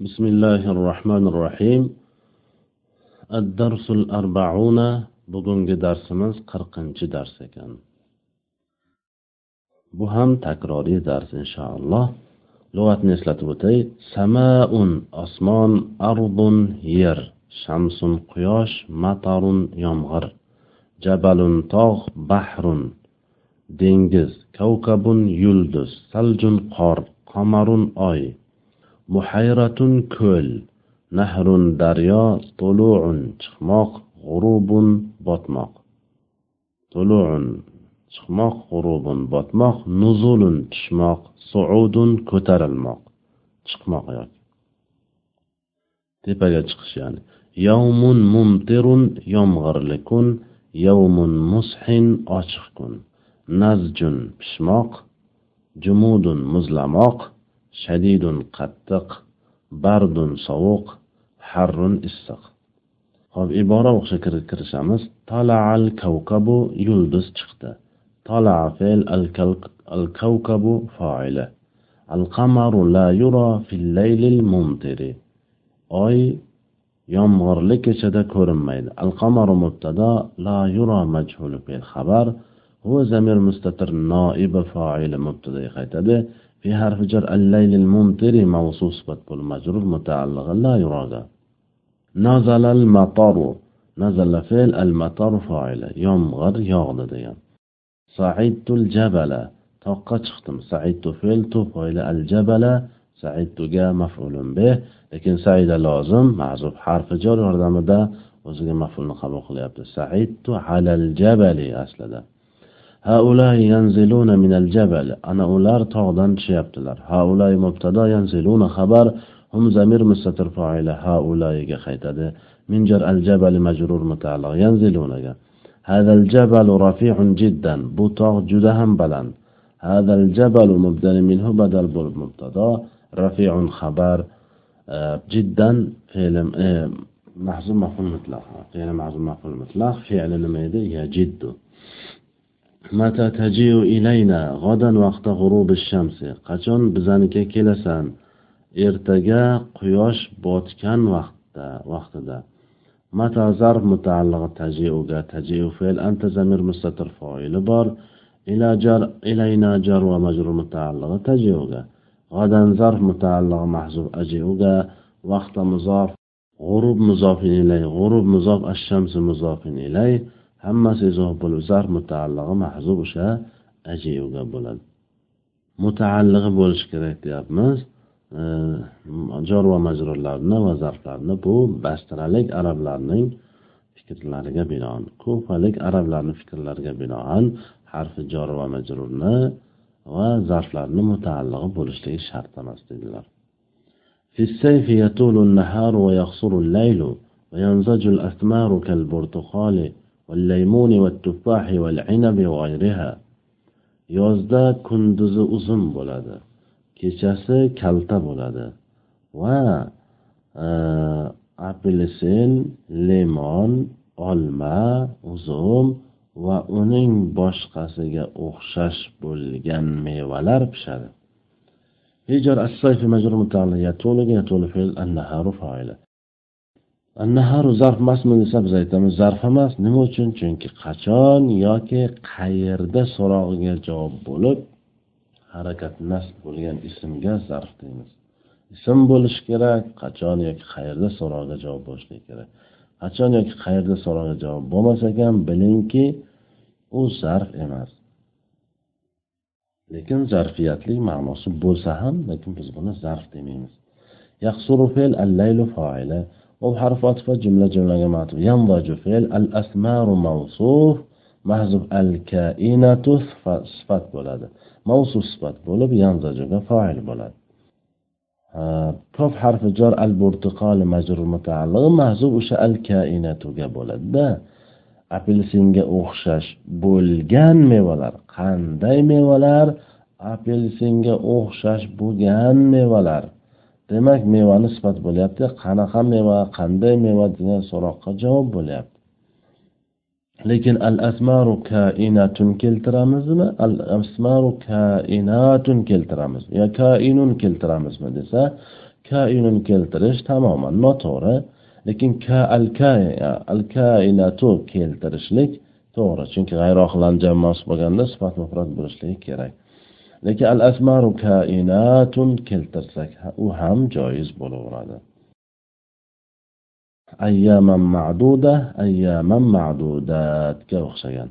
بسم الله الرحمن الرحيم الدرس الأربعون bugungi darsimiz qirqinchi dars ekan bu ham takroriy dars inshaalloh lug'atni eslatib o'tay samaun osmon ardun yer shamsun quyosh matarun yomg'ir jabalun tog' bahrun dengiz kavkabun yulduz saljun qor qomarun oy Muhayratun ko'l nahrun daryo tuluun chiqmoq g'urubun botmoq. Tuluun chiqmoq g'urubun botmoq nuzulun tushmoq suudun ko'tarilmoq. Chiqmoq yoki. Tepaga chiqish ya'ni. Yavmun mumtirun yomg'irli kun yavmun mushin ochiq kun nazjun pishmoq jumudun muzlamoq shadidun qattiq bardun sovuq harrun issiq. Hop ibora o'qishga kirishamiz. Talaal kavkabu yulduz chiqdi. Talaa fe'l al kavkabu foili. Al qamaru la yura fil laylil mumtiri. Oy yomg'irli kechada ko'rinmaydi. Al qamaru mubtado la yura majhul fe'l xabar. Huwa zamir mustatir noibi foili mubtada qaytadi. في حرف جر الليل الممطر موصوف بول مجرور متعلق لا يراد نزل المطر نزل فعل المطر فاعل يمغر يغض degan صعدت الجبل toqqa chiqdim saidtu fe'l tu foyli al jabala saidtuga maf'ulun bih lekin saida lozim ma'zuf harfi jar yordamida o'ziga maf'ulni qabul qilyapti saidtu alal jabali aslida هؤلاء ينزلون من الجبل ana ular tog'dan tushayaptilar haulay mubtado yanziluna xabar hum zamir mustatir foila haulayiga qaytadi min jar al jabal majrur mutaalliq yanzilunaga hada al jabal rafi'un jiddan bu tog' juda ham baland hada al jabal mubdal minhu badal bul mubtado rafi'un xabar jiddan فعل mahzum maful mutlaq فعل mahzum maful mutlaq فعل nima edi ya jiddu qachon bizanikiga kelasan? Ertaga quyosh botgan vaqtda vaqtida. Mata zarf mutaalliqi tajiuga. Tajiu fe'l anta zamir mustatir foili bor. Ila jar ilayna jar va majrur mutaalliqi tajiuga. G'odan zarf mutaalliqi mahzuf ajiuga. Vaqta muzof g'urub muzofin ilay g'urub muzof ash-shamsi muzofin ilay. hammasi izoh bo'lib zarf mutaallig'i mahzub o'sha ajiuga bo'ladi mutaallig'i bo'lishi kerak deyapmiz jor va majrurlarni va zarflarni bu bastiralik arablarning fikrlariga binoan ko'palik arablarni fikrlariga binoan harfi jor va majrurni va zarflarni mutaallig'i bo'lishligi shart emas dedilar في السيف يطول النهار ويقصر الليل وينزج الأثمار كالبرتقال والليمون والتفاح والعنب وغيرها yozda kunduzi uzun bo'ladi kechasi kalta bo'ladi va apelsin limon olma uzum va uning boshqasiga o'xshash bo'lgan mevalar pishadi هجر الصيف مجرور متعلق يطول يطول في النهار فاعله naharu zarf emasmi desa biz aytamiz zarf emas. Nima uchun? Chunki qachon yoki qayerda so'rog'iga javob bo'lib harakat nasb bo'lgan ismga zarf deymiz. Ism bo'lishi kerak qachon yoki qayerda so'rog'iga javob bo'lishligi kerak. Qachon yoki qayerda so'rog'iga javob bo'lmas ekan bilingki u zarf emas. Lekin zarfiyatli ma'nosi bo'lsa ham lekin biz buni zarf demaymiz. يقصر فعل الليل فاعله وبحرف عطف جملة جملة معطوف ينضج فعل الأثمار موصوف محذوف الكائنة صفات بولاد موصوف صفات بولب ينضج فاعل بولاد كف حرف جر البرتقال مجرور متعلق محذوف o'sha الكائنة bo'ladida apelsinga o'xshash bo'lgan mevalar qanday mevalar apelsinga o'xshash bo'lgan mevalar Demak mevani sifat bo'lyapti. Qanaqa meva qanday meva degan so'roqqa javob bo'lyapti. Lekin al asmaru kainatun keltiramizmi? Al asmaru kainatun keltiramiz yo kainun keltiramizmi desa kainun keltirish tamoman noto'g'ri. Lekin ka al al kainatu keltirishlik to'g'ri. Chunki g'ayrohlan jamoasi bo'lganda sifat mufrat bo'lishligi kerak. لكن الأثمار كائنات كالترسك. وهم جائز بلورادا أياما معدودة أياما معدودات. كوخشيان.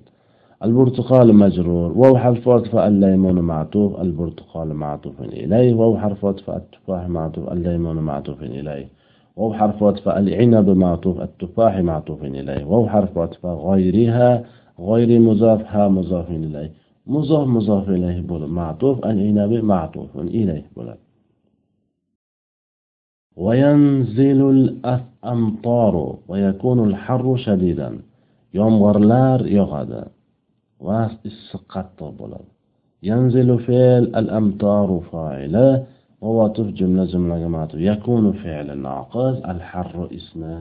البرتقال مجرور. وو حرف وطفة الليمون معطوف. البرتقال معطوف إليه. وو حرف وطفة التفاح معطوف. الليمون معطوف إليه. وو حرف وطفة العنب معطوف. التفاح معطوف إليه. وو حرف وطفة غيرها غير مضافها مضاف إليه. مضاف مضاف إليه بولم معطوف الإنابة معطوف إليه بولم وينزل الأمطار ويكون الحر شديدا yomg'irlar yog'adi va issiq qattiq bo'ladi yanzilu fe'l al amtoru foili mavatuf jumla jumlaga matuf yakunu fe'li noqis al harru ismi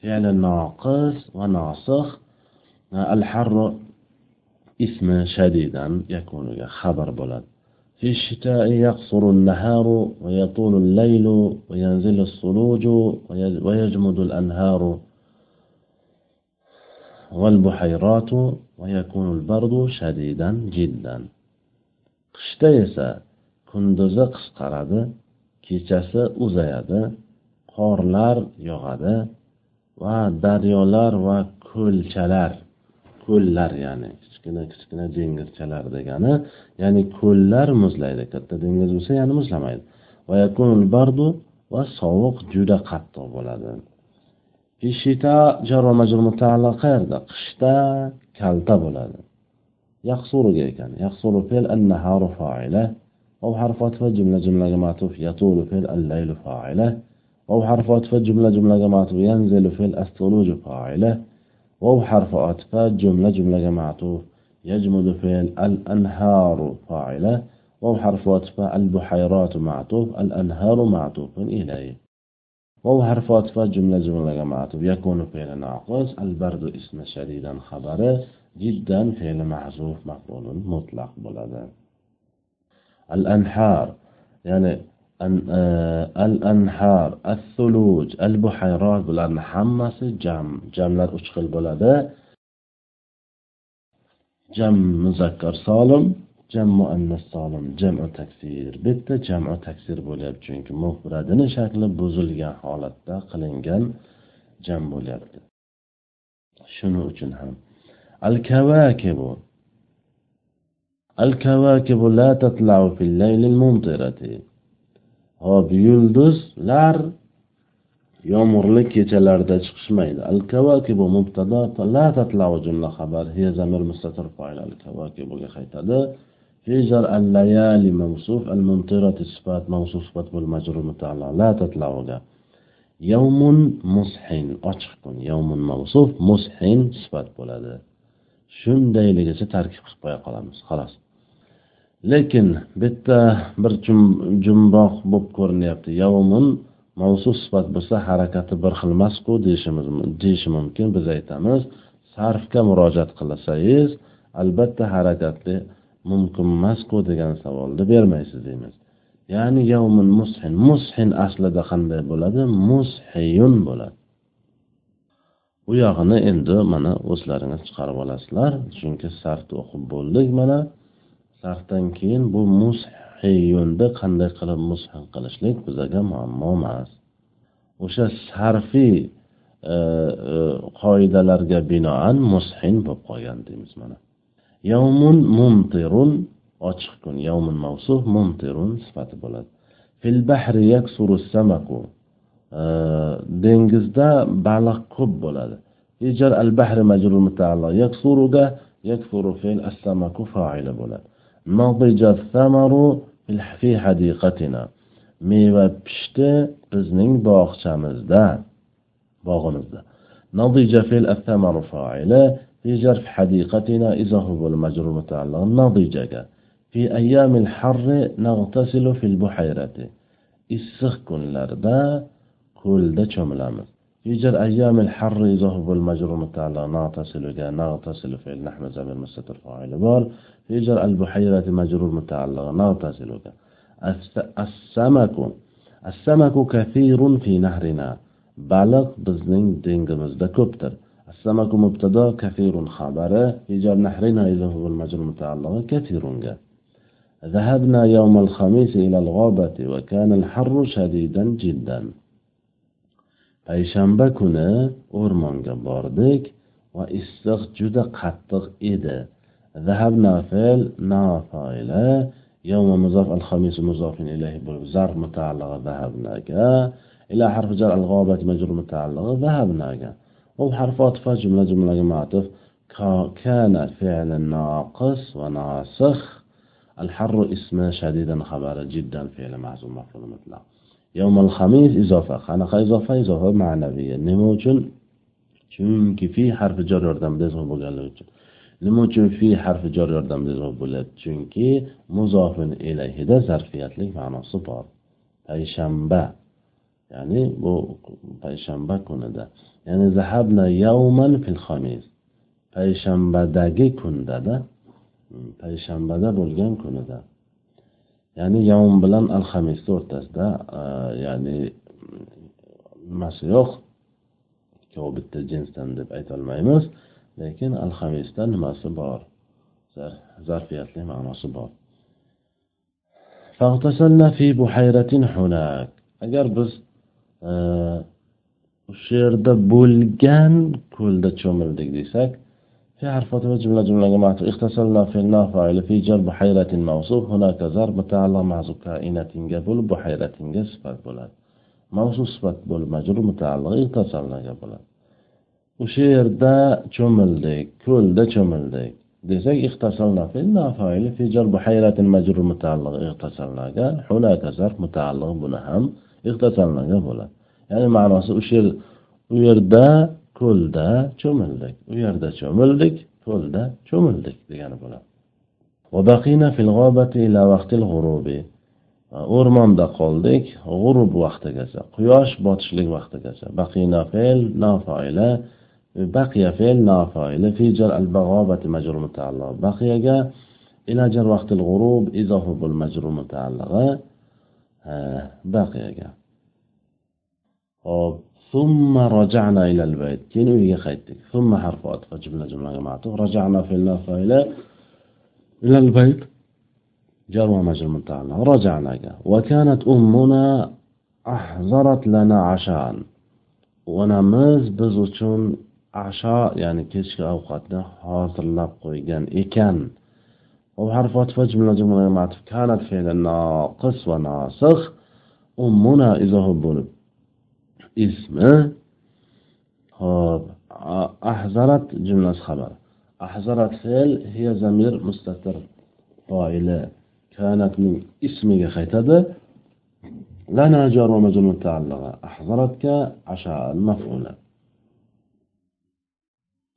fe'li noqis va nosikh al harru اسم شديدا يكون خبر بلد في الشتاء يقصر النهار ويطول الليل وينزل الصلوج ويجمد الأنهار والبحيرات ويكون البرد شديدا جدا qishda esa kunduzi qisqaradi kechasi uzayadi qorlar yog'adi va daryolar va ko'lchalar ko'llar ya'ni kichkina kichkina dengizchalar degani ya'ni ko'llar muzlaydi katta dengiz bo'lsa ya'ni muzlamaydi va sovuq juda qattiq bo'ladi ishita jar va majrur mutaalliq qayerda qishda kalta bo'ladi yaqsuruga ekan yaqsuru fe'l an-naharu fa'ila أو حرف عطف جملة جملة معطوف يطول فعل الليل فاعلة أو حرف عطف جملة جملة معطوف ينزل فعل الثلوج فاعلة أو حرف عطف جملة جملة معطوف يجمد فعل الأنهار فاعلة أو حرف عطف البحيرات معطوف الأنهار معطوف إليه. واو حرف عطف جملة جملة معطوف يكون فعل ناقص البرد اسم شديدا خبره جدا فعل محذوف مفعول مطلق بلده. الأنحار يعني الأنحار الثلوج البحيرات bularni hammasi jam jamlar uch xil jam muzakkar solim jam muannas solim jamu taksir. Bitta jamu taksir bo'lyapti chunki mufradini shakli buzilgan holatda qilingan jam bo'lyapti. Shuning uchun ham. Al kavakibu al kavakibu la tatla'u fil laylil mumtirati hop yulduzlar yomg'irli kechalarda chiqishmaydi al kavakibu mubtada la tatla'u jumla xabar hiya zamir mustatir fa'il al kavakibuga qaytadi في جر الليالي موصوف الممطرة صفات موصوف صفات بالمجرور متعلق لا تطلع يوم مسحن ochiq kun يوم موصوف مسحن sifat bo'ladi shundayligicha tarkib qilib qo'ya qolamiz xolos lekin bitta bir jumboq bo'lib ko'rinyapti yovmun mavsuf sifat bo'lsa harakati bir xil emasku deyishimiz deyishi mumkin biz aytamiz. Sarfga murojaat qilsangiz albatta harakatli mumkin emasku degan savolni bermaysiz deymiz. Ya'ni yavmin mushin mushin aslida qanday bo'ladi? Mushiyun bo'ladi. Bu yog'ini endi mana o'zlaringiz chiqarib olasizlar chunki sarfni o'qib bo'ldik mana. Sarfdan keyin bu mushiyunni qanday qilib mushin qilishlik bizaga muammo emas. O'sha sarfiy e, e, qoidalarga binoan mushin bo'lib qolgan deymiz mana. Yavmun mumtirun ochiq kun yavmun mavsuf mumtirun sifati bo'ladi. Fil bahri yaksuru samaku e, dengizda baliq ko'p bo'ladi. Ijar al bahri majrur mutaalliq yaksuruga yaksuru fil as-samaku faili bo'ladi. Madija samaru fi hadiqatina. meva pishdi bizning bog'chamizda bog'imizda nadija fil as-samaru fa'ila في جرف حديقتنا إذا هو المجرور متعلق نضجك في أيام الحر نغتسل في البحيرة issiq kunlarda ko'lda cho'milamiz يجر أيام الحر إذا هو المجرور متعلق نغتسل نغتسل في نحن زمن مستتر فاعل بار يجر البحيرة مجرور متعلق نغتسل السمك السمك كثير في نهرنا baliq bizning dengimizda ko'pdir assamaku mubtado kafirun xabari ijob nahrina izohul majrur mutaalliqi kafirunga ذهبنا يوم الخميس إلى الغابة وكان الحر شديدا جدا payshanba kuni o'rmonga bordik va issiq juda qattiq edi zahabna fe'l nafoila يوم مضاف الخميس مضاف إليه ظرف متعلق ذهبنا إلى حرف جر الغابة مجرور متعلق ذهبنا وحرف عطف جملة جملة معطف. كان فعل ناقص وناسخ. الحر اسم شديدا خبر جدا فعل معزوم مفعول مطلق. يوم الخميس إضافة. قanaqa izofa izofa ma'naviya nima uchun chunki fi harfi jor yordamida izofa bo'lganligi uchun nima uchun fi harfi jor yordamida izofa bo'ladi? Chunki muzofin ilayhida zarfiyatlik ma'nosi bor. Payshanba. Ya'ni bu payshanba kunida. Ya'ni zahabna yawman fil xamis payshanbadagi kundada hmm, payshanbada bo'lgan kunida. Ya'ni yavm bilan al hamisni o'rtasida ya'ni nimasi yo'q? Ikkovi bitta jinsdan deb aytolmaymiz. lekin al hamisda nimasi bor zarfiyatli ma'nosi bor agar biz o'sha yerda bo'lgan ko'lda cho'mildik desak في حرف جملة جملة جماعة اختصرنا في النافع في جر بحيرة موصوف هناك ضرب متعلق مع كائنة قبل بحيرة صفات بولاد موصوف صفات بول مجرور متعلق اختصرنا قبل o'sha yerda cho'mildik ko'lda cho'mildik. Desak fi mutaalliq hunaka zarf mutaalliq buni ham bo'ladi. Ya'ni ma'nosi o'sha yer u yerda ko'lda cho'mildik u yerda cho'mildik ko'lda cho'mildik degani bo'ladi. O'rmonda qoldik g'urub vaqtigacha quyosh botishlik vaqtigacha. Baqina fe'l nafoila baqiya بقي فعل نافع في جر البغابة مجرور متعلق بقي جا إلى جر وقت الغروب إضافة بالمجرور متعلقة آه، بقي جا ثم رجعنا إلى البيت. كين ويجي خيتك؟ ثم حرف عطف جملة جملة جماعة رجعنا في النافع إلى إلى البيت. جر ومجرور متعلق رجعنا جا وكانت أمنا أحضرت لنا عشان. ونمز biz asho ya'ni kechki ovqatni hozirlab qo'ygan ekan. Harf otifa jumla jumlaga matuf kanat fe'li noqis va nosix ummuna izohi bo'lib ismi hop ahzarat jumlasi xabar. Ahzarat fe'l hiya zamir mustatir foili. Kanatning ismiga qaytadi. Lana jar va majrur ahzaratga asha maf'ula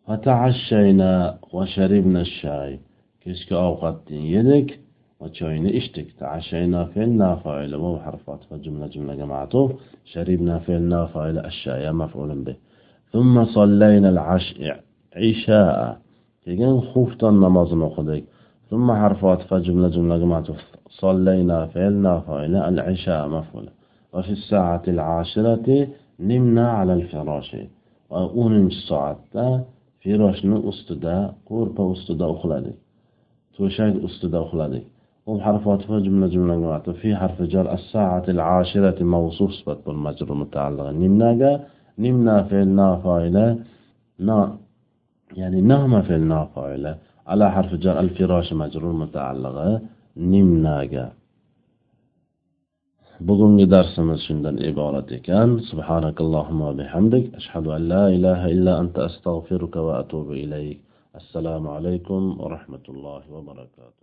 وتعشينا وشربنا الشاي. كشك أوقات يدك وشاينا إشتك. تعشينا في فاعل مو حرفات فجملة جملة جماعته. شربنا في فاعل الشاي مفعول به. ثم صلينا العشاء عشاء. كيجان خفت النماز نقضيك ثم حرفات فجملة جملة جماعته. صلينا في فاعل العشاء مفعول. وفي الساعة العاشرة نمنا على الفراش. وأونم الساعة firashni ustida qo'rpa ustida uxladik to'shak ustida uxladik وبحرف عطف جملة جملة معطوف في حرف جر الساعة العاشرة موصوف صفة بالمجر متعلقة نمنا نمنا فعل فاعلة نا يعني نهم فعل فاعلة على حرف جر الفراش مجرور متعلقة نمناga bugungi darsimiz shundan iborat ekan subhanakallohumma bihamdik ashhadu an la ilaha illa anta astag'firuka va atubu ilayk assalomu alaykum va rahmatullohi va barakatuh